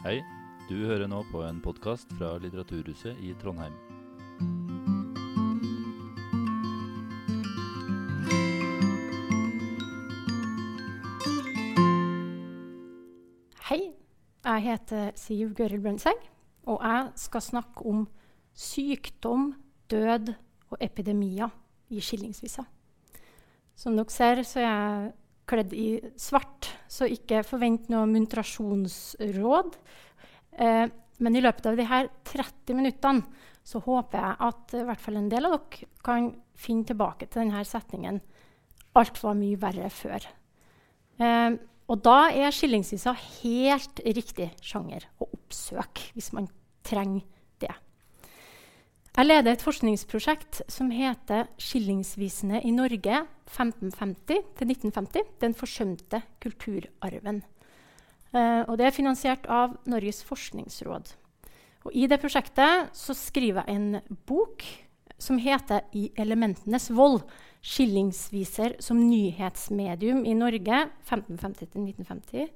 Hei, du hører nå på en podkast fra Litteraturhuset i Trondheim. Hei, jeg heter Siv Gøril Brøndseng, og jeg skal snakke om sykdom, død og epidemier i skillingsvisa. Som dere ser, så er jeg kledd i svart, så ikke forvent noe muntrasjonsråd. Eh, men i løpet av de her 30 minuttene så håper jeg at i hvert fall en del av dere kan finne tilbake til denne setningen 'Alt var mye verre før'. Eh, og da er skillingsvisa helt riktig sjanger å oppsøke hvis man trenger. Jeg leder et forskningsprosjekt som heter 'Skillingsvisene i Norge 1550-1950'. Den forsømte kulturarven. Uh, og det er finansiert av Norges forskningsråd. Og I det prosjektet skriver jeg en bok som heter 'I elementenes vold'. Skillingsviser som nyhetsmedium i Norge 1550-1950.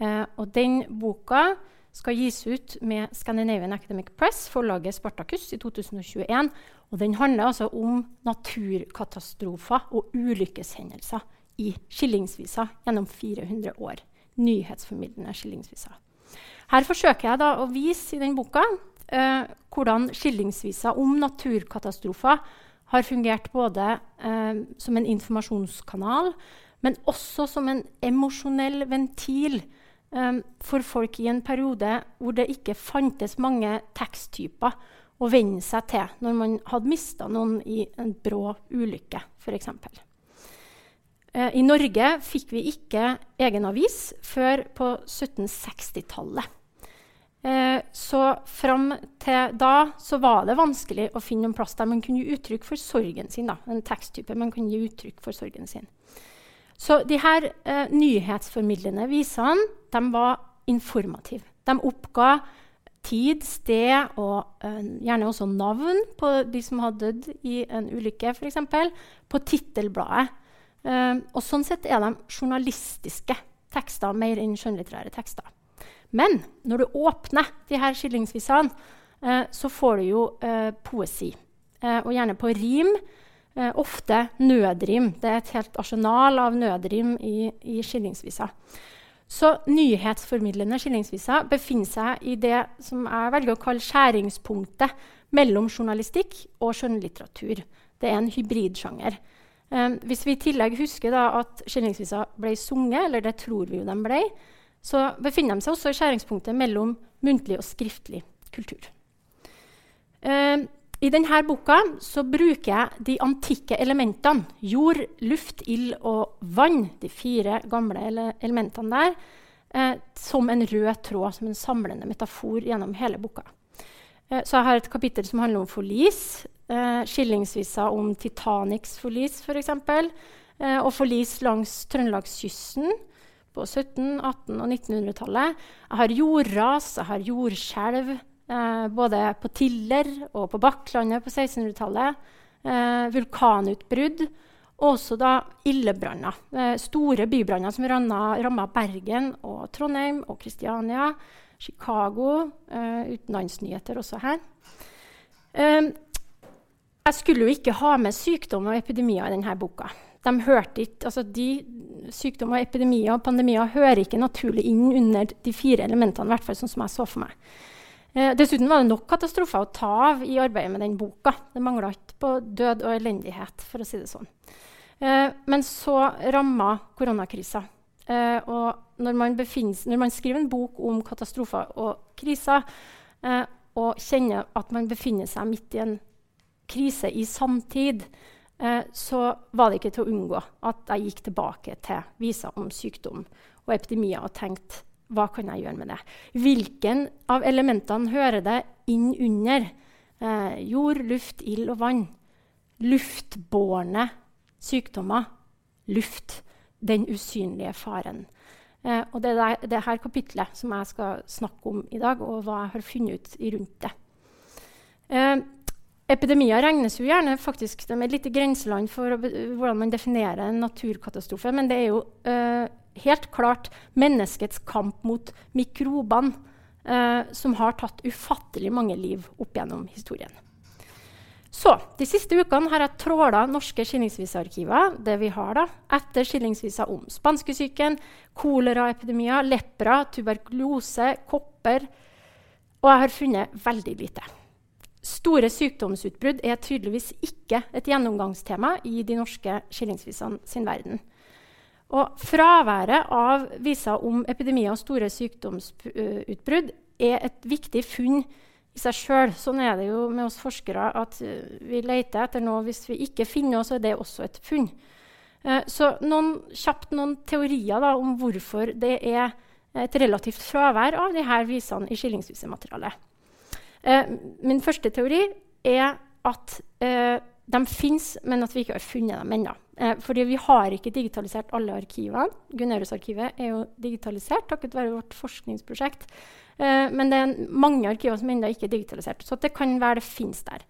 Uh, og den boka skal gis ut med Scandinavian Academic Press, forlaget Spartacus, i 2021. Og den handler altså om naturkatastrofer og ulykkeshendelser i skillingsvisa gjennom 400 år. Nyhetsformidlende skillingsvisa. Her forsøker jeg å vise i den boka eh, hvordan skillingsvisa om naturkatastrofer har fungert både eh, som en informasjonskanal, men også som en emosjonell ventil for folk i en periode hvor det ikke fantes mange teksttyper å venne seg til når man hadde mista noen i en brå ulykke, f.eks. Uh, I Norge fikk vi ikke egen avis før på 1760-tallet. Uh, så fram til da så var det vanskelig å finne en plass der man kunne gi uttrykk for sorgen sin. Da. En teksttype man kunne gi uttrykk for sorgen sin. Så de her eh, nyhetsformidlende visene de var informative. De oppga tid, sted og eh, gjerne også navn på de som hadde dødd i en ulykke, f.eks. på tittelbladet. Eh, og sånn sett er de journalistiske tekster mer enn skjønnlitterære tekster. Men når du åpner de her skillingsvisene, eh, så får du jo eh, poesi. Eh, og gjerne på rim ofte nødrim. Det er et helt arsenal av nødrim i, i skillingsvisa. Så nyhetsformidlende skillingsvisa befinner seg i det som jeg velger å kalle skjæringspunktet mellom journalistikk og skjønnlitteratur. Det er en hybridsjanger. Eh, hvis vi i tillegg husker at skillingsvisa ble sunget, eller det tror vi jo de ble, så befinner de seg også i skjæringspunktet mellom muntlig og skriftlig kultur. Um, i denne boka bruker jeg de antikke elementene jord, luft, ild og vann, de fire gamle ele elementene der, eh, som en rød tråd, som en samlende metafor gjennom hele boka. Eh, så jeg har et kapittel som handler om forlis. Eh, skillingsvisa om Titanics forlis, f.eks. For eh, og forlis langs Trøndelagskysten på 17-, 18- og 1900-tallet. Jeg har jordras, jeg har jordskjelv. Eh, både på Tiller og på Bakklandet på 1600-tallet. Eh, vulkanutbrudd. Og også da ildebranner. Eh, store bybranner som ramma Bergen og Trondheim og Kristiania. Chicago. Eh, utenlandsnyheter også her. Eh, jeg skulle jo ikke ha med sykdom og epidemier i denne boka. De, ikke, altså de Sykdom, epidemier og pandemier hører ikke naturlig inn under de fire elementene, i hvert fall sånn som jeg så for meg. Eh, dessuten var det nok katastrofer å ta av i arbeidet med den boka. Det mangla ikke på død og elendighet, for å si det sånn. Eh, men så ramma koronakrisa. Eh, og når man, når man, skriver en bok om katastrofer og kriser, eh, og kjenner at man befinner seg midt i en krise i samtid, eh, så var det ikke til å unngå at jeg gikk tilbake til viser om sykdom og epidemier og tenkte hva kan jeg gjøre med det? Hvilken av elementene hører det inn under? Eh, jord, luft, ild og vann. Luftbårne sykdommer. Luft. Den usynlige faren. Eh, og det er det her kapitlet som jeg skal snakke om i dag, og hva jeg har funnet ut rundt det. Eh, epidemier regnes jo gjerne faktisk, de er litt i grenseland for hvordan man definerer en naturkatastrofe, men det er jo eh, helt klart menneskets kamp mot mikrobene eh, som har tatt ufattelig mange liv opp gjennom historien. Så, De siste ukene har jeg tråla norske skillingsvisearkiver det vi har da, etter skillingsviser om spanskesyken, koleraepidemier, lepra, tuberkulose, kopper. Og jeg har funnet veldig lite. Store sykdomsutbrudd er tydeligvis ikke et gjennomgangstema i de norske skillingsvisene sin verden. Og fraværet av viser om epidemier og store sykdomsutbrudd er et viktig funn i seg sjøl. Sånn er det jo med oss forskere at uh, vi leter etter noe. Hvis vi ikke finner noe, så er det også et funn. Uh, så noen, kjapt noen teorier da, om hvorfor det er et relativt fravær av disse visene i skillingsvisematerialet. Eh, min første teori er at de fins, men at vi ikke har funnet dem ennå. Eh, fordi vi har ikke digitalisert alle arkivene. Gunerius-arkivet er jo digitalisert takket være vårt forskningsprosjekt. Eh, men det er mange arkiver som ennå ikke er digitalisert. Så det kan være det fins der.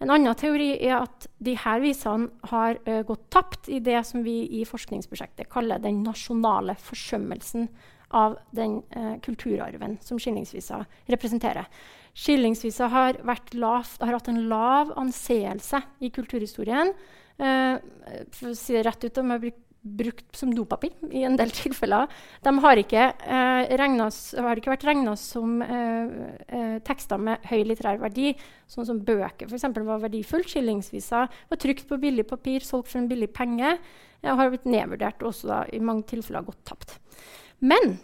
En annen teori er at disse visene har uh, gått tapt i det som vi i forskningsprosjektet kaller den nasjonale forsømmelsen av den kulturarven som skillingsvisa representerer. Skillingsvisa har, har, hatt en lav anseelse i kulturhistorien. Eh, for å si det rett ut, de har blitt brukt som dopapir i en del tilfeller. De har ikke, eh, regnes, har ikke vært regna som eh, eh, tekster med høy litterær verdi, sånn som bøker f.eks. var verdifullt. Skillingsvisa var trykt på billig papir, solgt for en billig penge. og har blitt nedvurdert og også da, i mange tilfeller gått tapt. Men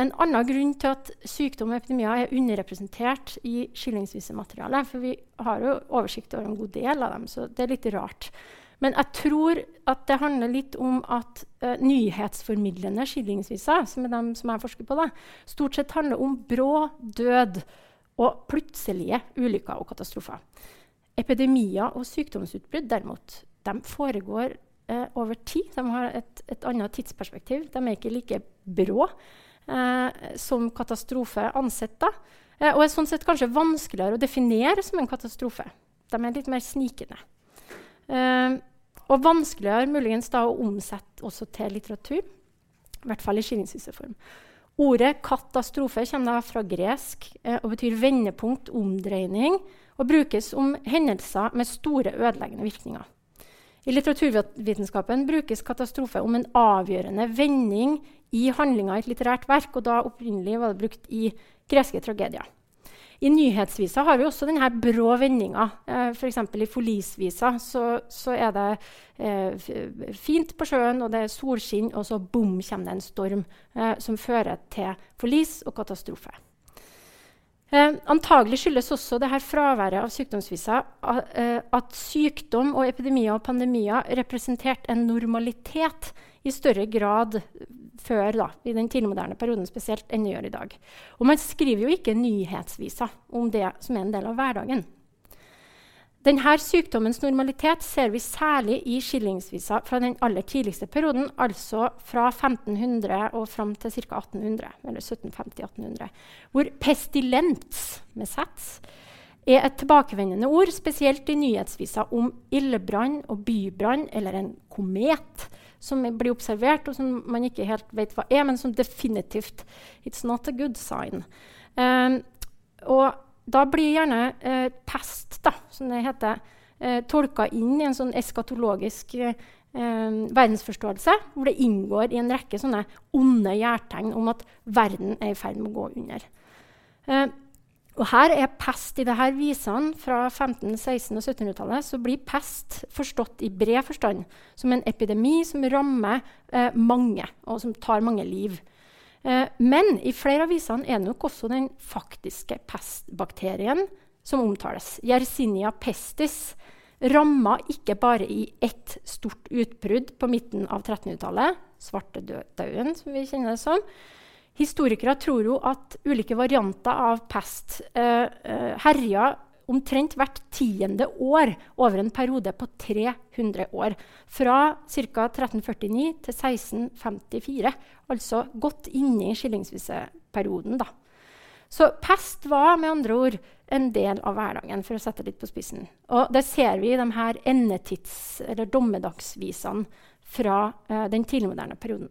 en annen grunn til at sykdom og epidemier er underrepresentert i skillingsvisematerialet, for vi har jo oversikt over en god del av dem, så det er litt rart. Men jeg tror at det handler litt om at uh, nyhetsformidlende skillingsviser, som er dem som jeg forsker på, da, stort sett handler om brå død og plutselige ulykker og katastrofer. Epidemier og sykdomsutbrudd derimot, de foregår uh, over tid. De har et, et, annet tidsperspektiv. De er ikke like brå som katastrofe ansett. da. og er sånn sett kanskje vanskeligere å definere som en katastrofe. De er litt mer snikende. Uh, og vanskeligere muligens da å omsette også til litteratur. I hvert fall i skillingsvisseform. Ordet 'katastrofe' kommer fra gresk eh, og betyr vendepunkt, omdreining, og brukes om hendelser med store ødeleggende virkninger. I litteraturvitenskapen brukes katastrofe om en avgjørende vending i handlinga i et litterært verk, og da opprinnelig var det brukt i greske tragedier. I nyhetsvisa har vi også denne brå vendinga. Eh, F.eks. i forlisvisa så, så er det eh, fint på sjøen, og det er solskinn, og så bom, kommer det en storm eh, som fører til forlis og katastrofe. Eh, antagelig skyldes også dette fraværet av sykdomsvisa at, at sykdom og epidemier og pandemier representerte en normalitet i større grad før da, i den tidligmoderne perioden spesielt enn det gjør i dag. Og man skriver jo ikke nyhetsviser om det som er en del av hverdagen. Denne sykdommens normalitet ser vi særlig i skillingsviser fra den aller tidligste perioden, altså fra 1500 og fram til ca. 1800, eller 1750-1800, hvor pestilens med sats er et tilbakevendende ord, spesielt i nyhetsviser om ildbrann og bybrann eller en komet som blir observert, og som man ikke helt vet hva er, men som definitivt It's not a good sign. Um, og da blir gjerne uh, pest, da, som det heter, eh, tolka inn i en sånn eskatologisk uh, verdensforståelse, hvor det inngår i en rekke sånne onde gjærtegn om at verden er i ferd med å gå under. Uh, og her er pest i disse visene fra 15-, 16- og 1700-tallet. Så blir pest forstått i bred forstand som en epidemi som rammer eh, mange, og som tar mange liv. Eh, men i flere av visene er det nok også den faktiske pestbakterien som omtales. Yersinia pestis ramma ikke bare i ett stort utbrudd på midten av 1300-tallet, svartedauden, som vi kjenner det som, Historikere tror jo at ulike varianter av pest eh, eh, herja omtrent hvert tiende år over en periode på 300 år. Fra ca. 1349 til 1654, altså godt inne i skillingsviseperioden. Da. Så pest var med andre ord en del av hverdagen, for å sette litt på spissen. Og det ser vi i de her endetids- eller dommedagsvisene fra eh, den tidligmoderne perioden.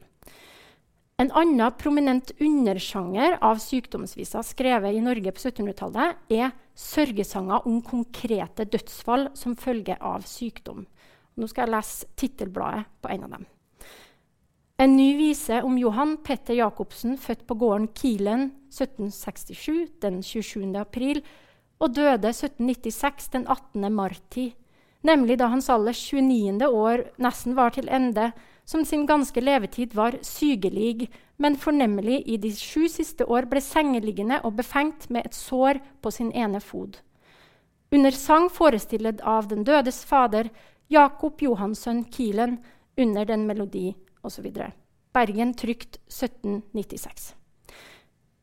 En annen prominent undersjanger av sykdomsviser skrevet i Norge på 1700-tallet, er sørgesanger om konkrete dødsfall som følge av sykdom. Nå skal jeg lese tittelbladet på en av dem. En ny vise om Johan Petter Jacobsen, født på gården Kilen 1767 den 27. april, og døde 1796 den 18. marti, nemlig da hans alders 29. år nesten var til ende, som sin ganske levetid var sygelig, men fornemmelig i de sju siste år ble sengeliggende og befengt med et sår på sin ene fod. Under sang forestillet av den dødes fader, Jakob Johansson Kielen, under den melodi osv. Bergen trykt 1796.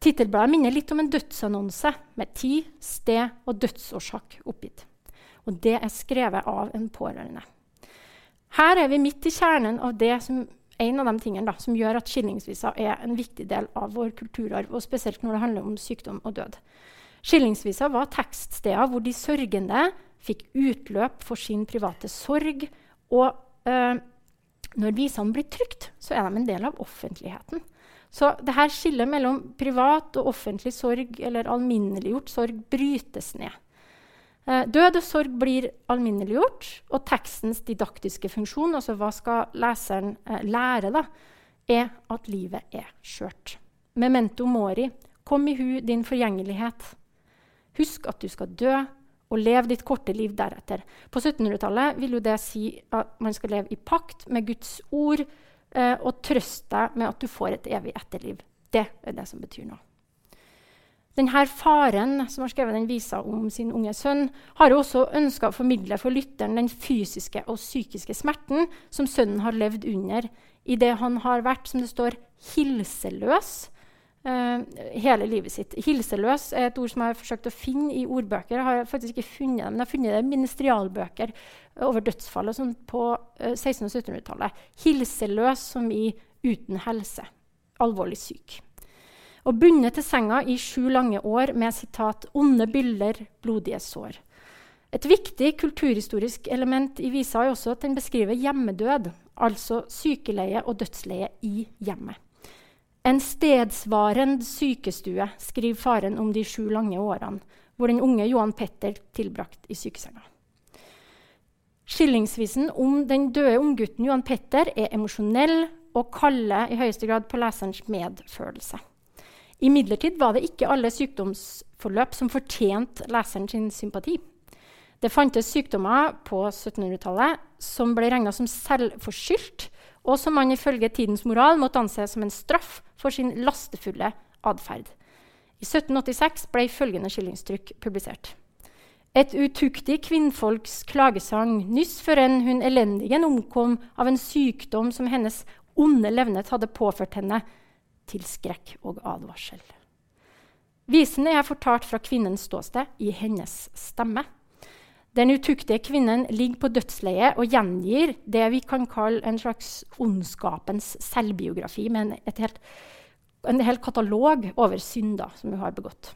Tittelbladet minner litt om en dødsannonse med tid, sted og dødsårsak oppgitt. Og det er skrevet av en pårørende. Her er vi midt i kjernen av det som, en av de tingene da, som gjør at skillingsvisa er en viktig del av vår kulturarv, og spesielt når det handler om sykdom og død. Skillingsvisa var tekststeder hvor de sørgende fikk utløp for sin private sorg. Og eh, når visene blir trygt, så er de en del av offentligheten. Så det her skillet mellom privat og offentlig sorg eller alminneliggjort sorg brytes ned. Eh, død og sorg blir alminneliggjort, og tekstens didaktiske funksjon, altså hva skal leseren eh, lære, da, er at livet er skjørt. Memento mori. Kom i hu din forgjengelighet. Husk at du skal dø, og leve ditt korte liv deretter. På 1700-tallet vil jo det si at man skal leve i pakt med Guds ord eh, og trøste deg med at du får et evig etterliv. Det er det som betyr noe. Denne faren som har skrevet den visa om sin unge sønn, har også ønska å formidle for lytteren den fysiske og psykiske smerten som sønnen har levd under idet han har vært, som det står, hilseløs uh, hele livet sitt. Hilseløs er et ord som jeg har forsøkt å finne i ordbøker. Jeg har faktisk ikke funnet det, men jeg har funnet det i ministerialbøker over dødsfall sånn på uh, 1600- og 1700-tallet. Hilseløs som i uten helse. Alvorlig syk og bundet til senga i sju lange år med sitat 'onde bilder, blodige sår'. Et viktig kulturhistorisk element i visa er også at den beskriver hjemmedød, altså sykeleie og dødsleie i hjemmet. En stedsvarend sykestue, skriver faren om de sju lange årene, hvor den unge Johan Petter tilbrakt i sykesenga. Skillingsvisen om den døde unggutten Johan Petter er emosjonell og kaller i høyeste grad på leserens medfølelse. Imidlertid var det ikke alle sykdomsforløp som fortjente leseren sin sympati. Det fantes sykdommer på 1700-tallet som ble regna som selvforskyldt, og som man ifølge tidens moral måtte anse som en straff for sin lastefulle atferd. I 1786 ble følgende skillingstrykk publisert. Et utuktig kvinnfolks klagesang nyss før hun elendigen omkom av en sykdom som hennes onde levnet hadde påført henne, til skrekk og advarsel. Visene er fortalt fra kvinnens ståsted i hennes stemme. Den utuktige kvinnen ligger på dødsleiet og gjengir det vi kan kalle en slags ondskapens selvbiografi, med en, helt, en hel katalog over synder som hun har begått.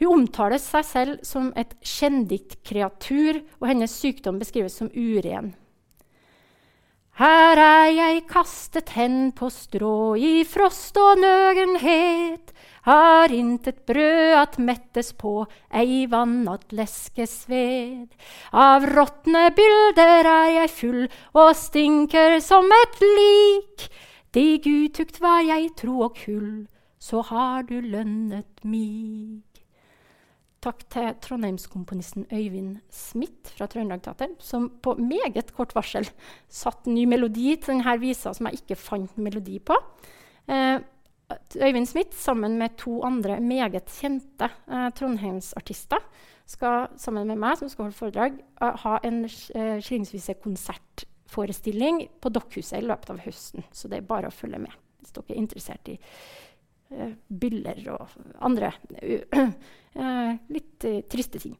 Hun omtaler seg selv som et kjendikt kreatur, og hennes sykdom beskrives som uren. Her er jeg kastet hen på strå i frost og nøgenhet. Har intet brød at mettes på, ei vann at leskes ved. Av råtne bilder er jeg full og stinker som et lik. Dig utukt var jeg tro og kull, så har du lønnet mig. Takk til trondheimskomponisten Øyvind Smith fra Trøndelag Teater, som på meget kort varsel satte ny melodi til denne visa som jeg ikke fant melodi på. Eh, Øyvind Smith sammen med to andre meget kjente eh, trondheimsartister skal sammen med meg som skal holde foredrag, uh, ha en eh, skillingsvise konsertforestilling på Dokkhuset i løpet av høsten. Så det er bare å følge med hvis dere er interessert i byller og andre Eh, litt eh, triste ting.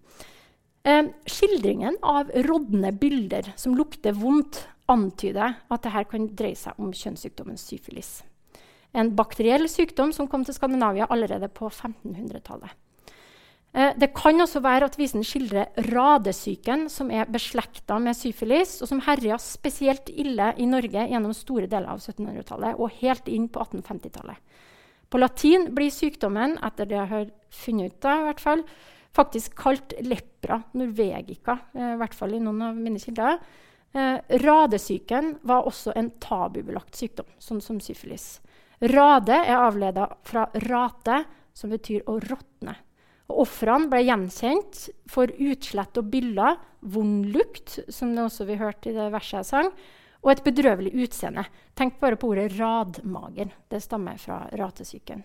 Eh, skildringen av rådne bilder som lukter vondt, antyder at dette kan dreie seg om kjønnssykdommen syfilis. En bakteriell sykdom som kom til Skandinavia allerede på 1500-tallet. Eh, det kan også være at visen skildrer radesyken, som er beslekta med syfilis, og som herja spesielt ille i Norge gjennom store deler av 1700-tallet og helt inn på 1850-tallet. På latin blir sykdommen, etter det jeg har funnet ut av, hvert fall, faktisk kalt lepra norvegica, eh, i hvert fall i noen av mine kilder. Eh, radesyken var også en tabubelagt sykdom, sånn som syfilis. Rade er avleda fra rate, som betyr å råtne. Ofrene ble gjenkjent for utslett og byller, vond lukt, som det også vi hørte i det verset jeg sang, og et bedrøvelig utseende. Tenk bare på ordet radmager. Det stammer fra ratesyken.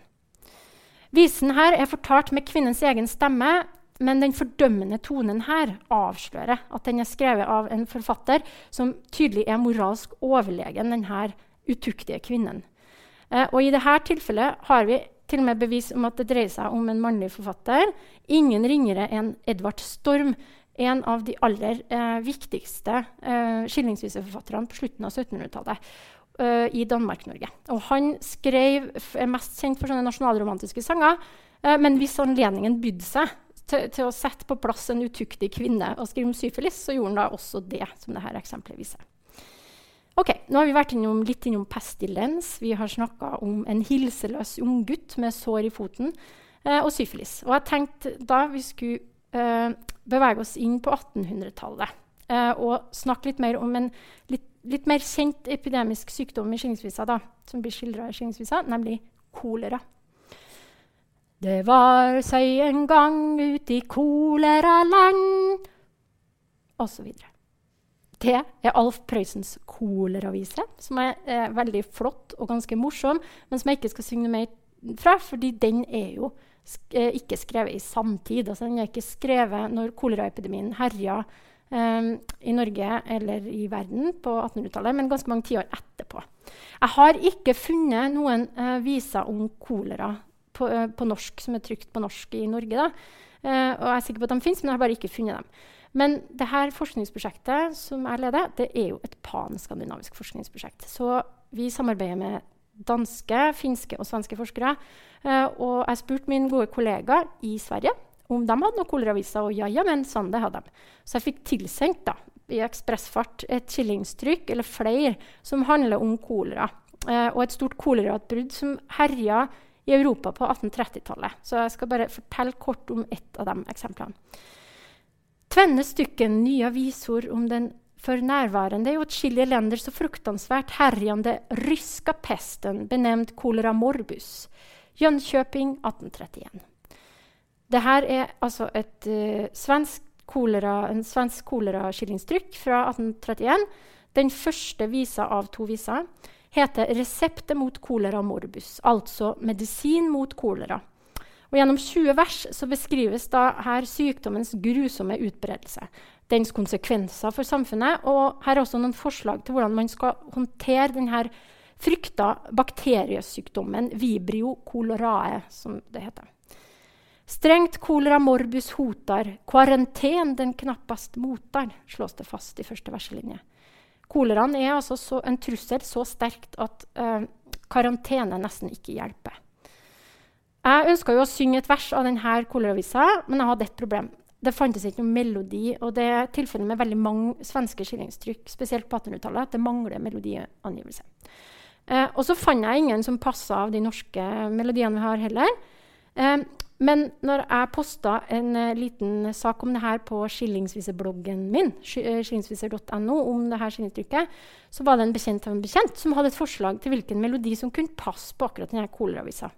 Visen her er fortalt med kvinnens egen stemme, men den fordømmende tonen her avslører at den er skrevet av en forfatter som tydelig er moralsk overlegen denne utuktige kvinnen. Eh, og I dette tilfellet har vi til og med bevis om at det dreier seg om en mannlig forfatter. Ingen ringere enn Edvard Storm, en av de aller eh, viktigste eh, skillingsviseforfatterne på slutten av 1700-tallet. eh, i Danmark-Norge. Og han skrev, er mest kjent for sånne nasjonalromantiske sanger. eh, men hvis anledningen bydde seg til, til, å sette på plass en utuktig kvinne og skrive om syfilis, så gjorde han da også det, som dette eksempelet viser. Ok, Nå har vi vært innom, litt innom pestilens. Vi har snakka om en hilseløs unggutt med sår i foten eh, og syfilis. Og jeg tenkte da vi skulle bevege oss inn på 1800-tallet og snakke litt mer om en litt litt mer kjent epidemisk sykdom i skillingsvisa, som blir skildra i skillingsvisa, nemlig kolera. Det var seg en gang ut i koleraland osv. Det er Alf Prøysens koleravise, som er er veldig flott og ganske morsom, men som jeg ikke skal synge mer fra, fordi den er jo sk eh, ikke skrevet i samtid. Altså, den er ikke skrevet når koleraepidemien herja um, i Norge eller i verden på 1800-tallet, men ganske mange tiår etterpå. Jeg har ikke funnet noen uh, viser om kolera på, uh, på, norsk som er trykt på norsk i Norge. Uh, og jeg er sikker på at de fins, men jeg har bare ikke funnet dem. Men det her forskningsprosjektet som jeg leder, det er jo et panskandinavisk forskningsprosjekt. Så vi samarbeider med danske, finske og svenske forskere. og jeg spurte min gode kollega i Sverige om de hadde noen koleraviser. Og ja, ja, men sånn, det hadde de. Så jeg fikk tilsendt da, i ekspressfart et skillingstrykk eller flere som handler om kolera. Uh, og et stort kolerautbrudd som herja i Europa på 1830-tallet. Så jeg skal bare fortelle kort om ett av de eksemplene. Tvenne stykken nye avisord om den for närvarande i åtskilliga länder så fruktansvært herjende ryska pesten benämnd kolera morbus. Jönköping 1831. Dette er alltså ett eh, svensk kolera, en svensk koleraskillingstrykk fra 1831. Den første visa av to viser heter 'Reseptet mot kolera morbus', altså medisin mot kolera. Og gjennom 20 vers så beskrives da her sykdommens grusomme utbredelse, dens konsekvenser for samfunnet, og her er også noen forslag til hvordan man skal håndtere denne frykta bakteriesykdommen vibrio colorae, som det heter. Strengt kolera morbus hotar, karantän den knappast motar, slås det fast i første verselinje. Koleraen er altså så, en trussel så sterkt at eh, karantene nesten ikke hjelper. Jeg ønska å synge et vers av denne koleravisa, men jeg hadde et problem. Det fantes ikke noen melodi, og det er tilfellet med veldig mange svenske skillingstrykk, spesielt på 1800-tallet, at det mangler melodiangivelse. Eh, og så fant jeg ingen som passa av de norske melodiene vi har, heller. Eh, men når jeg posta en uh, liten sak om det her på skillingsvisebloggen min, uh, skillingsviser.no, om det her skillingstrykket, så var det en bekjent av en bekjent som hadde et forslag til hvilken melodi som kunne passe på akkurat denne koleravisa.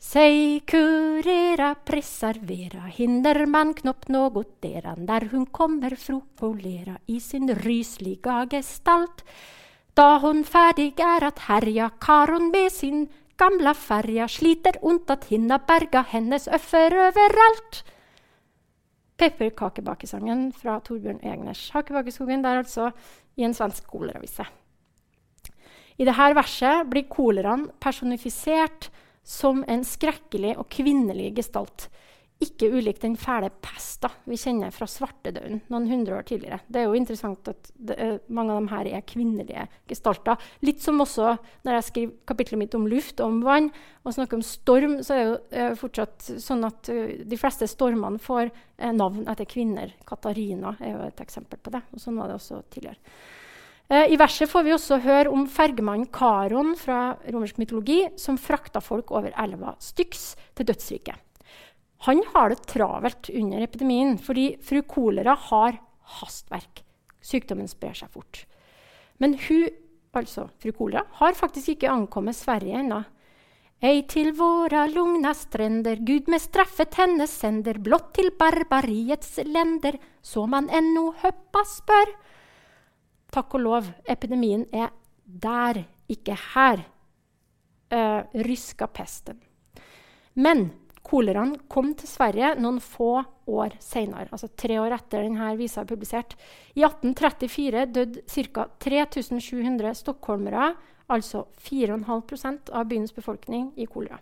Sei kurera preservera hinder man knopp något deran der hun kommer fro polera i sin rysliga gestalt. Da hun ferdig er at herja karon med sin gamla ferja sliter ondt at hinna berga hennes øffer overalt. Pepperkakebakesangen fra Torbjørn Egners Hakebakeskogen. Er altså i en svensk koleravise. I dette verset blir koleraen personifisert som en skrekkelig og kvinnelig gestalt. ikke ulik den fæle pesta vi kjenner fra svartedauden noen hundre år tidligere. Det er jo interessant at det, mange av dem her er kvinnelige gestalter. Litt som også når jeg skriver kapitlet mitt om luft og om vann og snakker om storm, så er det jo fortsatt sånn at de fleste stormene får navn etter kvinner. Katarina er jo et eksempel på det. og sånn var det også tidligere. Uh, I verset får vi også høre om fergemannen Karon fra romersk mytologi som frakta folk over elva Styx til dødsriket. Han har det travelt under epidemien fordi fru kolera har hastverk. Sykdommen sprer seg fort. Men hun, altså fru kolera, har faktisk ikke ankommet Sverige ennå. Ei til våra lugna strender Gud med straffet henne sender, blott til barbariets lender, så man ennå høppa spør. Takk og lov, epidemien er der, ikke her. Uh, ryska pesten. Men Koleraen kom til Sverige noen få år senere, altså tre år etter denne visa er publisert. I 1834 døde ca. 3700 stockholmere, altså 4,5% av byens befolkning, i kolera.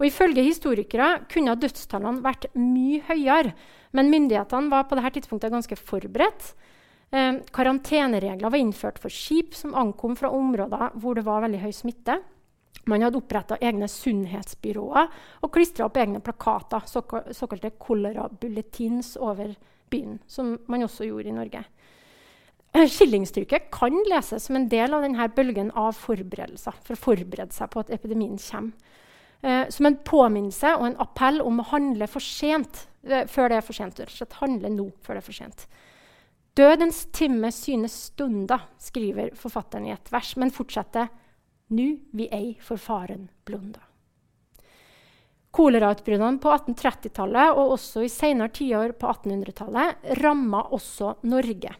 Og Ifølge historikere kunne dødstallene vært mye høyere, men myndighetene var på dette tidspunktet ganske forberedt. Eh, karanteneregler var innført for skip som ankom fra områder hvor det var veldig høy smitte. Man hadde oppretta egne sunnhetsbyråer og klistra opp egne plakater, såkalte kolerabulletins, over byen, som man også gjorde i Norge. Eh, skillingstrykket kan leses som en del av denne bølgen av forberedelser for å forberede seg på at epidemien kommer. Eh, som en påminnelse og en appell om å handle for sent eh, før det er for sent. Handle nå før det er for sent. Dødens time synes stunda, skriver forfatteren i et vers, men fortsetter nu vi ei for faren blunda. Kolerautbruddene på 1830-tallet og også i senere tiår på 1800-tallet ramma også Norge.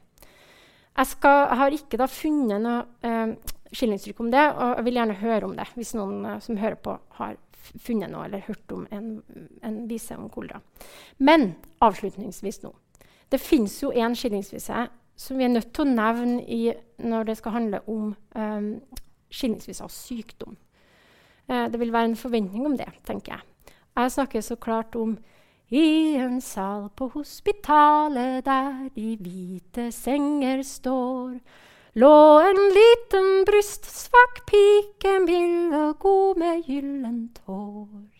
Jeg, skal, har ikke da funnet noe eh, skillingstrykk om det, og jeg vil gjerne høre om det hvis noen eh, som hører på, har funnet noe eller hørt om en, en vise om kolera. Men avslutningsvis nå. Det fins jo en skillingsvise som vi er nødt til å nevne når det skal handle om um, skillingsvise av sykdom. Uh, det vil være en forventning om det, tenker jeg. Jeg snakker så klart om i en sal på hospitalet der de hvite senger står, lå en liten brystsvak pike, mild og god med gyllent hår.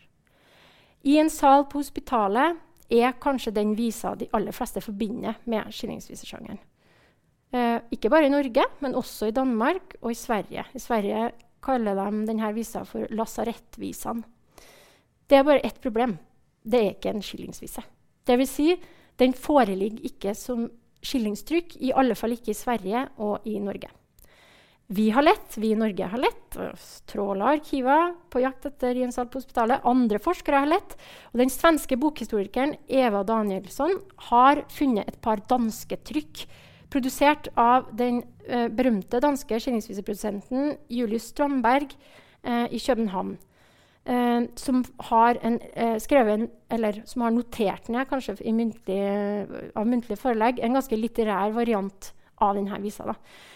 I en sal på hospitalet er kanskje den visa de aller fleste forbinder med skillingsvisesjangeren. Eh, ikke bare i Norge, men også i Danmark og i Sverige. I Sverige kaller de denne visa for lasarettvisaen. Det er bare ett problem. Det er ikke en skillingsvise. Vil si, den foreligger ikke som skillingstrykk, i alle fall ikke i Sverige og i Norge. Vi har lett, vi i Norge har lett. Tråla arkiver på jakt etter Jens på Hospitalet. Andre forskere har lett. Og den svenske bokhistorikeren Eva Danielsson har funnet et par danske trykk Produsert av den eh, berømte danske skillingsviseprodusenten Julius Strandberg eh, i København. Eh, som har en, eh, skrevet en, eller som har notert ned kanskje muntlig, av muntlige forelegg en ganske litterær variant av denne visa. Da.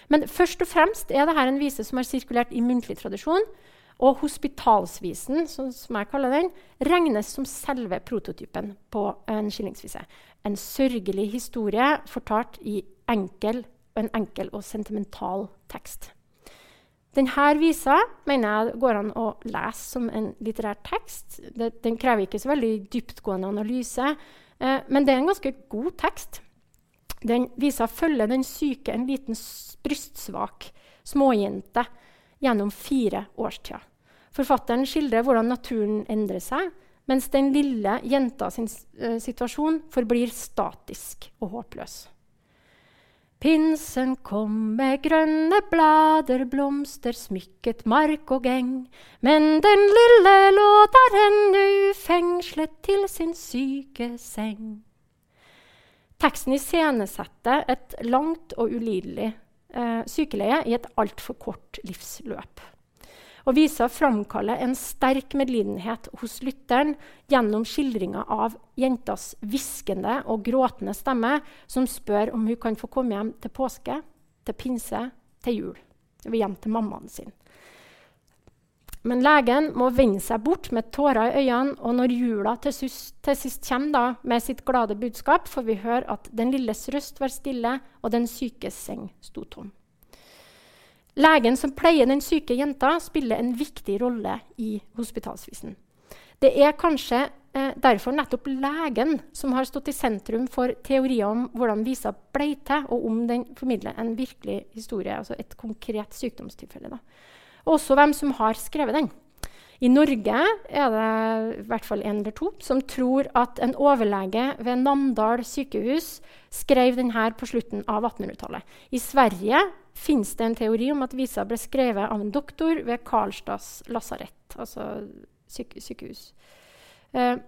Men først og fremst er dette en vise som har sirkulert i muntlig tradisjon. Og hospitalsvisen, som, som jeg kaller den, regnes som selve prototypen på en skillingsvise. En sørgelig historie fortalt i enkel, en enkel og sentimental tekst. Denne visa mener jeg går an å lese som en litterær tekst. Det, den krever ikke så veldig dyptgående analyse, eh, men det er en ganske god tekst. Den visa følger den syke, en liten brystsvak småjente gjennom fire årstider. Forfatteren skildrer hvordan naturen endrer seg, mens den lille jenta sin uh, situasjon forblir statisk og håpløs. Pinsen kom med grønne blader, blomster smykket mark og eng. Men den lille lå der ennu, fengslet til sin syke seng. Teksten iscenesetter et langt og ulidelig eh, sykeleie i et altfor kort livsløp og viser å framkalle en sterk medlidenhet hos lytteren gjennom skildringa av jentas hviskende og gråtende stemme, som spør om hun kan få komme hjem til påske, til pinse, til jul. Hun vil hjem til mammaen sin. Men legen må vende seg bort med tårer i øynene, og når jula til, sist, til sist kommer da, med sitt glade budskap, får vi høre at den lilles røst var stille, og den sykes seng sto tom. Legen som pleier den syke jenta, spiller en viktig rolle i hospitalsvisen. Det er kanskje eh, derfor nettopp legen som har stått i sentrum for teorier om hvordan visa ble til, og om den formidler en virkelig historie, altså et konkret sykdomstilfelle. Da. Også hvem som har skrevet den. I Norge er det i hvert fall en eller to som tror at en overlege ved Namdal sykehus skrev denne på slutten av 1800-tallet. I Sverige finnes det en teori om at visa ble skrevet av en doktor ved Karlstads lasarett, altså syke sykehus. Eh,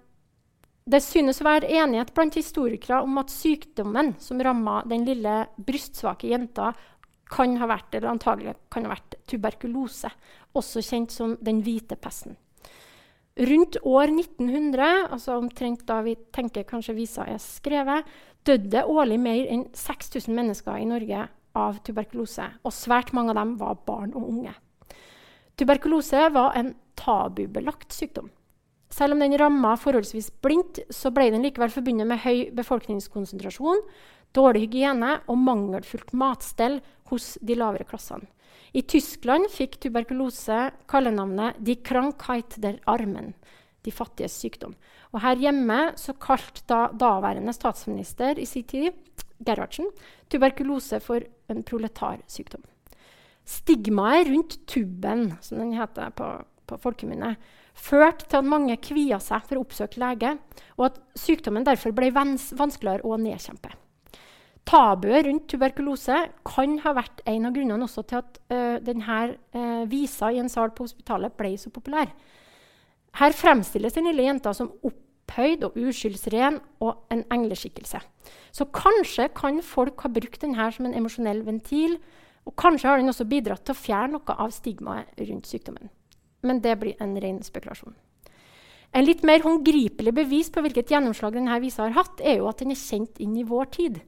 det synes å være enighet blant historikere om at sykdommen som ramma den lille brystsvake jenta, kan ha vært, eller antagelig kan ha vært tuberkulose, også kjent som den hvite pesten. Rundt år 1900, altså omtrent da vi tenker kanskje visa er skrevet, døde årlig mer enn 6000 mennesker i Norge av tuberkulose, og svært mange av dem var barn og unge. Tuberkulose var en tabubelagt sykdom. Selv om den ramma forholdsvis blindt, så ble den likevel forbundet med høy befolkningskonsentrasjon, dårlig hygiene og mangelfullt matstell hos de lavere klassene. I Tyskland fikk tuberkulose kallenavnet 'die Krankheit der Armen', de fattiges sykdom. Og her hjemme så kalte da daværende statsminister i sin tid, Gerhardsen, tuberkulose for en proletarsykdom. Stigmaet rundt tuben, som den heter på, på folkemunne, førte til at mange kvia seg for å oppsøke lege, og at sykdommen derfor ble vanskeligere å nedkjempe. Tabuet rundt tuberkulose kan ha vært en av grunnene til at uh, denne uh, visa i en sal på hospitalet ble så populær. Her fremstilles den lille jenta som opphøyd og uskyldsren og en engleskikkelse. Så kanskje kan folk ha brukt denne som en emosjonell ventil. Og kanskje har den også bidratt til å fjerne noe av stigmaet rundt sykdommen. Men det blir en ren spekulasjon. En litt mer håndgripelig bevis på hvilket gjennomslag denne visa har hatt, er jo at den er kjent inn i vår tid.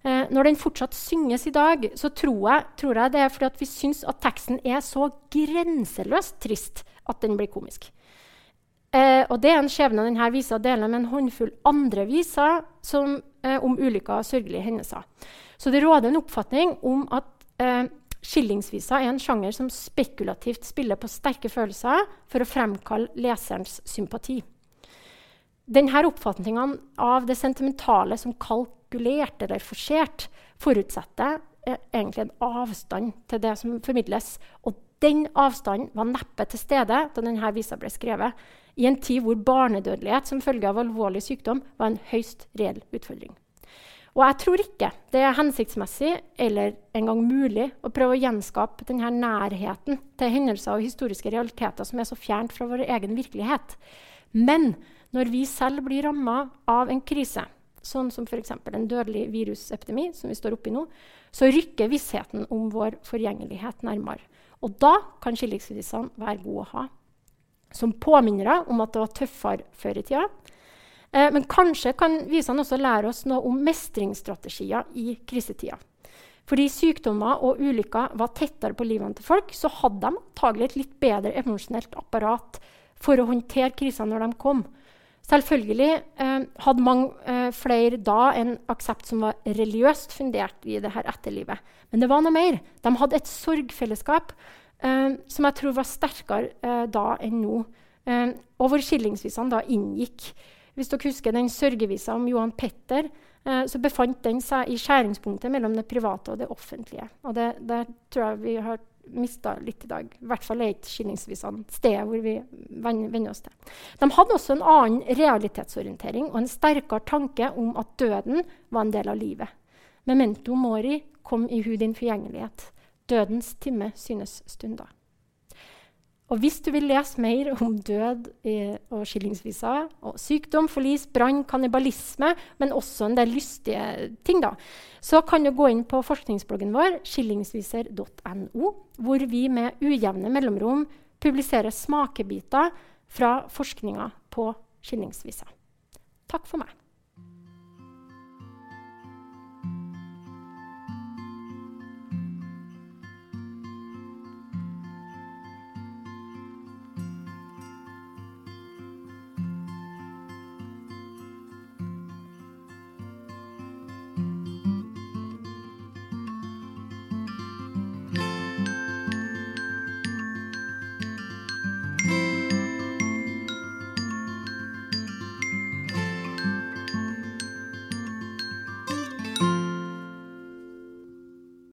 Eh, når den fortsatt synges i dag, så tror jeg, tror jeg det er fordi at vi syns at teksten er så grenseløst trist at den blir komisk. Eh, og det er en skjebne denne visa deler med en håndfull andre viser som, eh, om ulykker og sørgelige hendelser. Så det råder en oppfatning om at eh, skillingsvisa er en sjanger som spekulativt spiller på sterke følelser for å fremkalle leserens sympati. Denne oppfatningen av det sentimentale som kalk kalkulert eller forsert, forutsetter eh, egentlig en avstand til det som formidles. Og den avstanden var neppe til stede da denne visa ble skrevet, i en tid hvor barnedødelighet som følge av alvorlig sykdom var en høyst reell utfordring. Og jeg tror ikke det er hensiktsmessig eller engang mulig å prøve å gjenskape denne nærheten til hendelser og historiske realiteter som er så fjernt fra vår egen virkelighet. Men når vi selv blir ramma av en krise, sånn som f.eks. en dødelig virusepidemi, som vi står oppi nå, så rykker vissheten om vår forgjengelighet nærmere. Og da kan skillingsvisene være gode å ha. Som påminnere om at det var tøffere før i tida. Eh, men kanskje kan visene også lære oss noe om mestringsstrategier i krisetida. Fordi sykdommer og ulykker var tettere på livene til folk, så hadde de antagelig et litt bedre emosjonelt apparat for å håndtere krisene når de kom. Selvfølgelig eh, hadde mange eh, flere da en aksept som var religiøst fundert i det her etterlivet. Men det var noe mer. De hadde et sorgfellesskap eh, som jeg tror var sterkere eh, da enn nå. Eh, og hvor skillingsvisene da inngikk. Hvis dere husker den sørgevisa om Johan Petter, eh, så befant den seg i skjæringspunktet mellom det private og det offentlige. Og det, der tror jeg vi har mista litt i dag. I hvert fall er ikke skillingsvisene stedet hvor vi venner oss til. De hadde også en annen realitetsorientering og en sterkere tanke om at døden var en del av livet. Memento mori kom i hu din forgjengelighet. Dødens time synes stunda. Og hvis du vil lese mer om død eh, og skillingsviser, og sykdom, forlis, brann, kannibalisme, men også en del lystige ting, da, så kan du gå inn på forskningsbloggen vår, skillingsviser.no, hvor vi med ujevne mellomrom publiserer smakebiter fra forskninga på skillingsviser. Takk for meg.